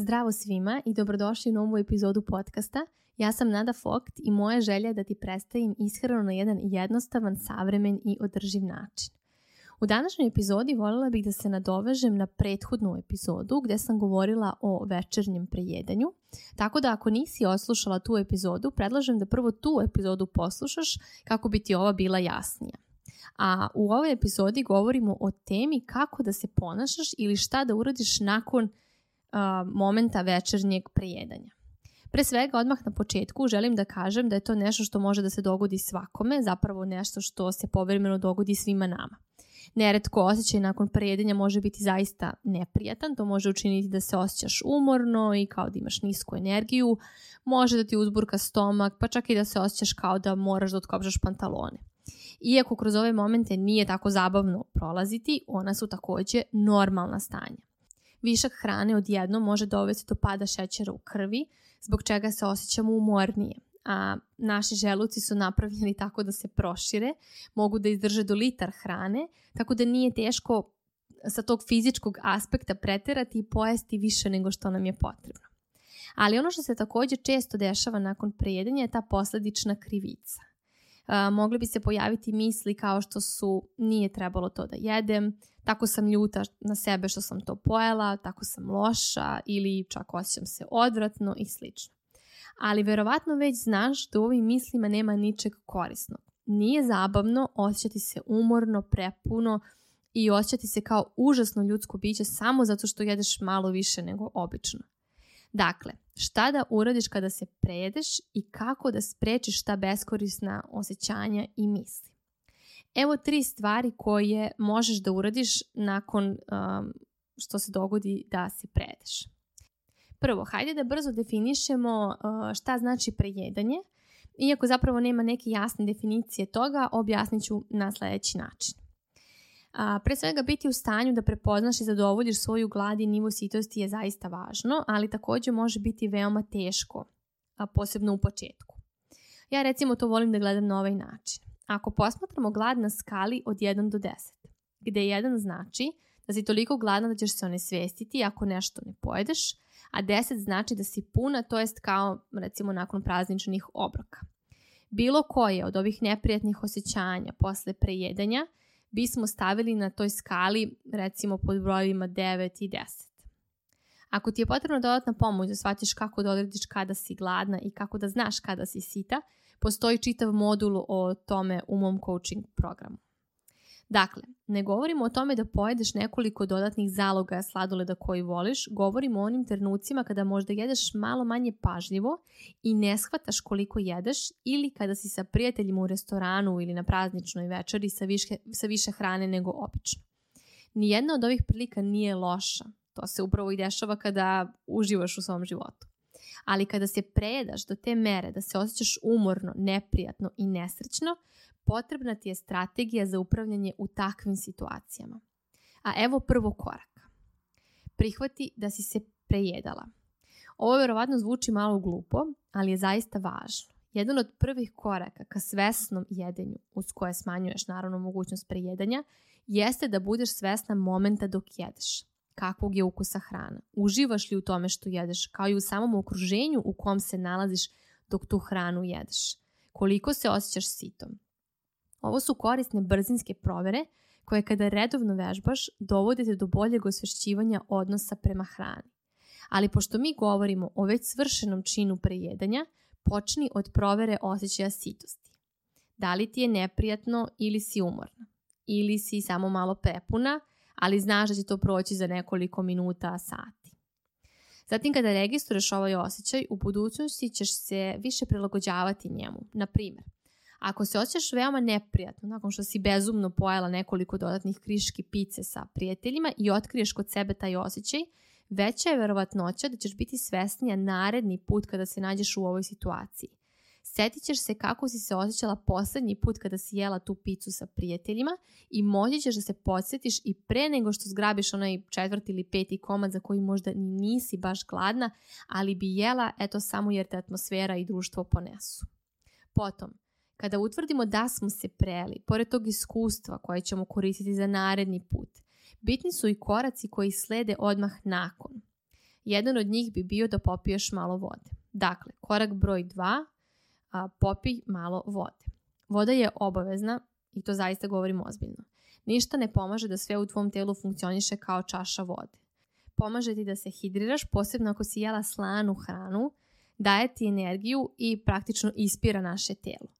Zdravo svima i dobrodošli u novu epizodu podcasta. Ja sam Nada Fokt i moja želja je da ti predstavim ishranu na jedan jednostavan, savremen i održiv način. U današnjoj epizodi voljela bih da se nadovežem na prethodnu epizodu gde sam govorila o večernjem prejedanju. Tako da ako nisi oslušala tu epizodu, predlažem da prvo tu epizodu poslušaš kako bi ti ova bila jasnija. A u ovoj epizodi govorimo o temi kako da se ponašaš ili šta da uradiš nakon momenta večernjeg prejedanja. Pre svega, odmah na početku želim da kažem da je to nešto što može da se dogodi svakome, zapravo nešto što se povremeno dogodi svima nama. Neretko osjećaj nakon prejedanja može biti zaista neprijatan, to može učiniti da se osjećaš umorno i kao da imaš nisku energiju, može da ti uzburka stomak, pa čak i da se osjećaš kao da moraš da otkopžaš pantalone. Iako kroz ove momente nije tako zabavno prolaziti, ona su takođe normalna stanja. Višak hrane odjedno može dovesti do pada šećera u krvi, zbog čega se osjećamo umornije. A naši želuci su napravljeni tako da se prošire, mogu da izdrže do litar hrane, tako da nije teško sa tog fizičkog aspekta preterati i pojesti više nego što nam je potrebno. Ali ono što se takođe često dešava nakon prejedanja je ta posledična krivica. Uh, mogli bi se pojaviti misli kao što su nije trebalo to da jedem, tako sam ljuta na sebe što sam to pojela, tako sam loša ili čak osjećam se odvratno i slično. Ali verovatno već znaš da u ovim mislima nema ničeg korisnog. Nije zabavno osjećati se umorno, prepuno i osjećati se kao užasno ljudsko biće samo zato što jedeš malo više nego obično. Dakle, šta da uradiš kada se prejedeš i kako da sprečiš ta beskorisna osjećanja i misli. Evo tri stvari koje možeš da uradiš nakon um, što se dogodi da se prejedeš. Prvo, hajde da brzo definišemo uh, šta znači prejedanje. Iako zapravo nema neke jasne definicije toga, objasnit ću na sledeći način. A, pre svega biti u stanju da prepoznaš i zadovoljiš svoju glad i nivo sitosti je zaista važno, ali takođe može biti veoma teško, a posebno u početku. Ja recimo to volim da gledam na ovaj način. Ako posmatramo glad na skali od 1 do 10, gde 1 znači da si toliko gladna da ćeš se onesvestiti ako nešto ne pojedeš, a 10 znači da si puna, to jest kao recimo nakon prazničnih obroka. Bilo koje od ovih neprijatnih osjećanja posle prejedanja – bismo stavili na toj skali recimo pod brojevima 9 i 10. Ako ti je potrebna dodatna pomoć da shvatiš kako da odrediš kada si gladna i kako da znaš kada si sita, postoji čitav modul o tome u mom coaching programu. Dakle, ne govorimo o tome da pojedeš nekoliko dodatnih zaloga sladoleda koji voliš, govorimo o onim trenucima kada možda jedeš malo manje pažljivo i ne shvataš koliko jedeš ili kada si sa prijateljima u restoranu ili na prazničnoj večeri sa, više, sa više hrane nego obično. Nijedna od ovih prilika nije loša. To se upravo i dešava kada uživaš u svom životu. Ali kada se prejedaš do te mere da se osjećaš umorno, neprijatno i nesrećno, potrebna ti je strategija za upravljanje u takvim situacijama. A evo prvo koraka. Prihvati da si se prejedala. Ovo verovatno zvuči malo glupo, ali je zaista važno. Jedan od prvih koraka ka svesnom jedenju, uz koje smanjuješ naravno mogućnost prejedanja, jeste da budeš svesna momenta dok jedeš. Kakvog je ukusa hrana? Uživaš li u tome što jedeš, kao i u samom okruženju u kom se nalaziš dok tu hranu jedeš? Koliko se osjećaš sitom? Ovo su korisne brzinske provere koje kada redovno vežbaš dovodite do boljeg osvešćivanja odnosa prema hrani. Ali pošto mi govorimo o već svršenom činu prejedanja, počni od provere osjećaja sitosti. Da li ti je neprijatno ili si umorna? Ili si samo malo prepuna, ali znaš da će to proći za nekoliko minuta, sati. Zatim kada registruješ ovaj osjećaj, u budućnosti ćeš se više prilagođavati njemu. Na primjer, Ako se osjećaš veoma neprijatno nakon što si bezumno pojela nekoliko dodatnih kriški pice sa prijateljima i otkriješ kod sebe taj osjećaj, veća je verovatnoća da ćeš biti svesnija naredni put kada se nađeš u ovoj situaciji. Setit ćeš se kako si se osjećala poslednji put kada si jela tu picu sa prijateljima i moći ćeš da se podsjetiš i pre nego što zgrabiš onaj četvrti ili peti komad za koji možda ni nisi baš gladna, ali bi jela eto samo jer te atmosfera i društvo ponesu. Potom, Kada utvrdimo da smo se preli, pored tog iskustva koje ćemo koristiti za naredni put, bitni su i koraci koji slede odmah nakon. Jedan od njih bi bio da popiješ malo vode. Dakle, korak broj 2, popij malo vode. Voda je obavezna i to zaista govorim ozbiljno. Ništa ne pomaže da sve u tvom telu funkcioniše kao čaša vode. Pomaže ti da se hidriraš, posebno ako si jela slanu hranu, daje ti energiju i praktično ispira naše telo.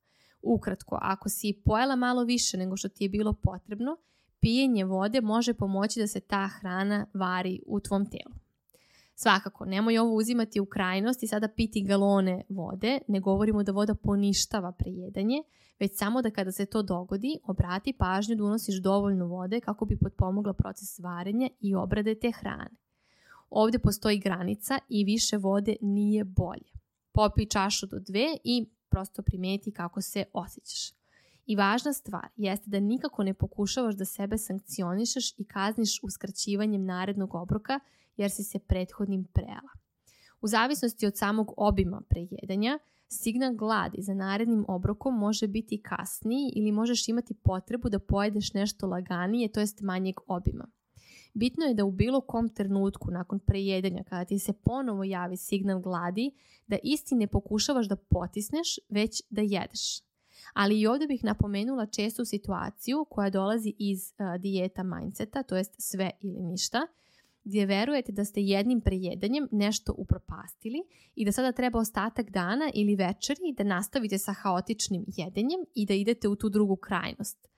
Ukratko, ako si pojela malo više nego što ti je bilo potrebno, pijenje vode može pomoći da se ta hrana vari u tvom telu. Svakako, nemoj ovo uzimati u krajnost i sada piti galone vode, ne govorimo da voda poništava prejedanje, već samo da kada se to dogodi, obrati pažnju da unosiš dovoljno vode kako bi potpomogla proces varenja i obrade te hrane. Ovde postoji granica i više vode nije bolje. Popij čašu do dve i prosto primeti kako se osjećaš. I važna stvar jeste da nikako ne pokušavaš da sebe sankcionišeš i kazniš uskraćivanjem narednog obroka jer si se prethodnim prela. U zavisnosti od samog obima prejedanja, signal gladi za narednim obrokom može biti kasniji ili možeš imati potrebu da pojedeš nešto laganije, to jest manjeg obima. Bitno je da u bilo kom trenutku nakon prejedanja kada ti se ponovo javi signal gladi, da isti ne pokušavaš da potisneš, već da jedeš. Ali i ovdje bih napomenula čestu situaciju koja dolazi iz uh, dijeta mindseta, to jest sve ili ništa, gdje verujete da ste jednim prejedanjem nešto upropastili i da sada treba ostatak dana ili večeri da nastavite sa haotičnim jedenjem i da idete u tu drugu krajnost.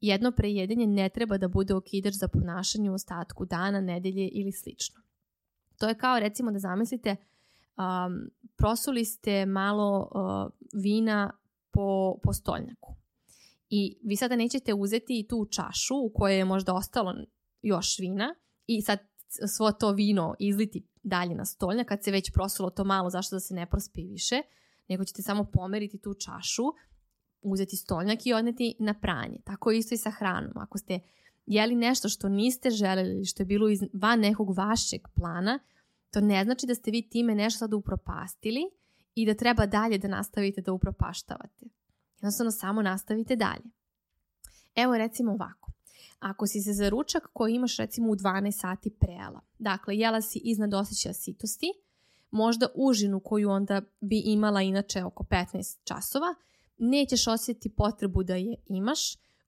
Jedno prejedanje ne treba da bude okidač za ponašanje u ostatku dana, nedelje ili slično. To je kao recimo da zamislite um, prosuli ste malo uh, vina po, po stolnjaku. I vi sada nećete uzeti tu čašu u kojoj je možda ostalo još vina i sad svo to vino izliti dalje na stolnjak kad se već prosulo to malo, zašto da se ne prospi više, nego ćete samo pomeriti tu čašu, uzeti stolnjak i odneti na pranje. Tako isto i sa hranom. Ako ste jeli nešto što niste želeli što je bilo iz, van nekog vašeg plana, to ne znači da ste vi time nešto sada upropastili i da treba dalje da nastavite da upropaštavate. Jednostavno samo nastavite dalje. Evo recimo ovako. Ako si se za ručak koji imaš recimo u 12 sati prejela, dakle jela si iznad osjećaja sitosti, možda užinu koju onda bi imala inače oko 15 časova, nećeš osjetiti potrebu da je imaš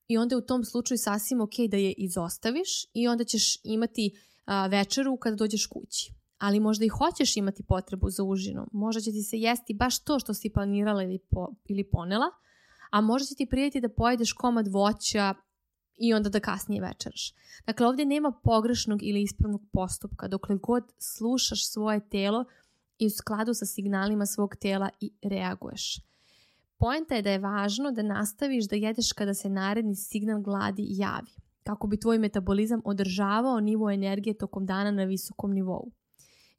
i onda je u tom slučaju sasvim ok da je izostaviš i onda ćeš imati a, večeru kada dođeš kući. Ali možda i hoćeš imati potrebu za užinom. Možda će ti se jesti baš to što si planirala ili, po, ili ponela, a možda će ti prijeti da pojedeš komad voća i onda da kasnije večeraš. Dakle, ovdje nema pogrešnog ili ispravnog postupka dokle god slušaš svoje telo i u skladu sa signalima svog tela i reaguješ. Poenta je da je važno da nastaviš da jedeš kada se naredni signal gladi javi, kako bi tvoj metabolizam održavao nivo energije tokom dana na visokom nivou.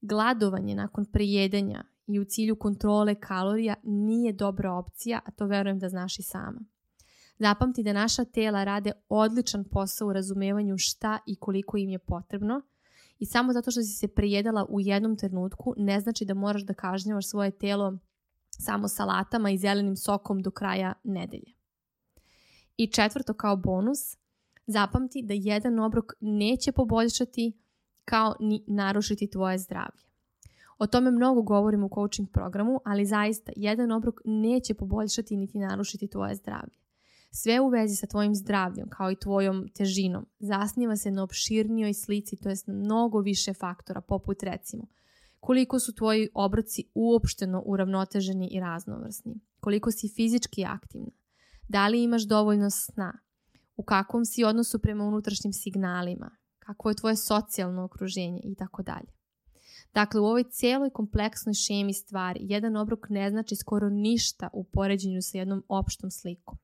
Gladovanje nakon prejedanja i u cilju kontrole kalorija nije dobra opcija, a to verujem da znaš i sama. Zapamti da naša tela rade odličan posao u razumevanju šta i koliko im je potrebno i samo zato što si se prejedala u jednom trenutku ne znači da moraš da kažnjavaš svoje telo samo salatama i zelenim sokom do kraja nedelje. I četvrto kao bonus, zapamti da jedan obrok neće poboljšati kao ni narušiti tvoje zdravlje. O tome mnogo govorim u coaching programu, ali zaista jedan obrok neće poboljšati niti narušiti tvoje zdravlje. Sve u vezi sa tvojim zdravljem, kao i tvojom težinom, zasniva se na opširnijoj slici, to jest na mnogo više faktora, poput recimo koliko su tvoji obroci uopšteno uravnoteženi i raznovrsni, koliko si fizički aktivna, da li imaš dovoljno sna, u kakvom si odnosu prema unutrašnjim signalima, kako je tvoje socijalno okruženje i tako dalje. Dakle, u ovoj cijeloj kompleksnoj šemi stvari jedan obrok ne znači skoro ništa u poređenju sa jednom opštom slikom.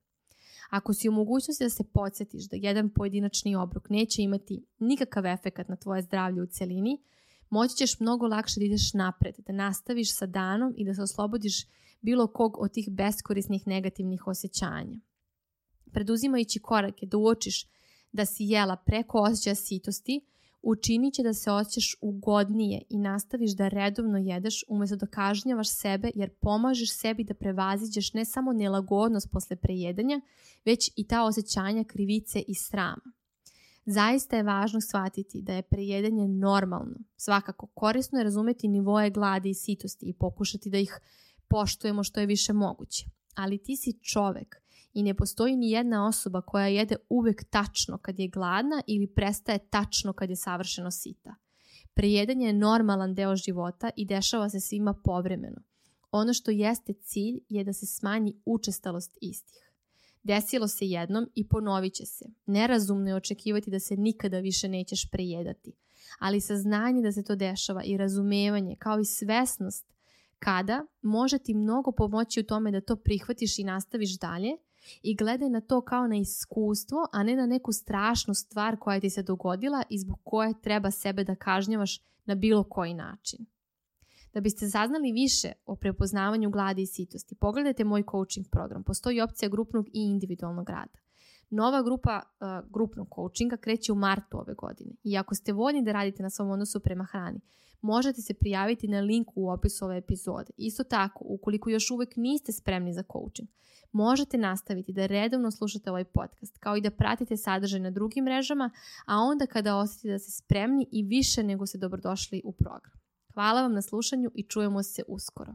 Ako si u mogućnosti da se podsjetiš da jedan pojedinačni obrok neće imati nikakav efekat na tvoje zdravlje u celini, moći ćeš mnogo lakše da ideš napred, da nastaviš sa danom i da se oslobodiš bilo kog od tih beskorisnih negativnih osjećanja. Preduzimajući korake da uočiš da si jela preko osjećaja sitosti, učinit će da se osjećaš ugodnije i nastaviš da redovno jedeš umjesto da kažnjavaš sebe jer pomažeš sebi da prevaziđeš ne samo nelagodnost posle prejedanja, već i ta osjećanja krivice i srama. Zaista je važno shvatiti da je prejedanje normalno. Svakako, korisno je razumeti nivoje gladi i sitosti i pokušati da ih poštujemo što je više moguće. Ali ti si čovek i ne postoji ni jedna osoba koja jede uvek tačno kad je gladna ili prestaje tačno kad je savršeno sita. Prejedanje je normalan deo života i dešava se svima povremeno. Ono što jeste cilj je da se smanji učestalost istih. Desilo se jednom i ponovit će se. Nerazumno je očekivati da se nikada više nećeš prejedati. Ali saznanje da se to dešava i razumevanje kao i svesnost kada može ti mnogo pomoći u tome da to prihvatiš i nastaviš dalje i gledaj na to kao na iskustvo, a ne na neku strašnu stvar koja ti se dogodila i zbog koje treba sebe da kažnjavaš na bilo koji način. Da biste saznali više o prepoznavanju gladi i sitosti, pogledajte moj coaching program. Postoji opcija grupnog i individualnog rada. Nova grupa uh, grupnog coachinga kreće u martu ove godine i ako ste voljni da radite na svom odnosu prema hrani, možete se prijaviti na linku u opisu ove epizode. Isto tako, ukoliko još uvek niste spremni za coaching, možete nastaviti da redovno slušate ovaj podcast, kao i da pratite sadržaj na drugim mrežama, a onda kada osjetite da ste spremni i više nego ste dobrodošli u program. Hvala vam na slušanju i čujemo se uskoro.